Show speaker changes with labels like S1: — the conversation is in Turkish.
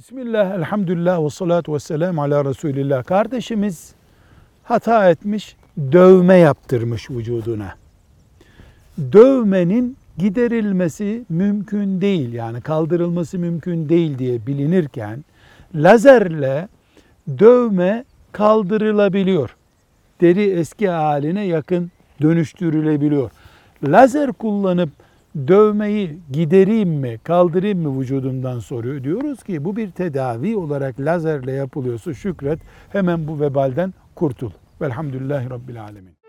S1: Bismillah, elhamdülillah ve salatu ve selamu ala Resulillah. Kardeşimiz hata etmiş, dövme yaptırmış vücuduna. Dövmenin giderilmesi mümkün değil yani kaldırılması mümkün değil diye bilinirken lazerle dövme kaldırılabiliyor. Deri eski haline yakın dönüştürülebiliyor. Lazer kullanıp dövmeyi gidereyim mi, kaldırayım mı vücudumdan soruyor. Diyoruz ki bu bir tedavi olarak lazerle yapılıyorsa şükret hemen bu vebalden kurtul. Velhamdülillahi Rabbil Alemin.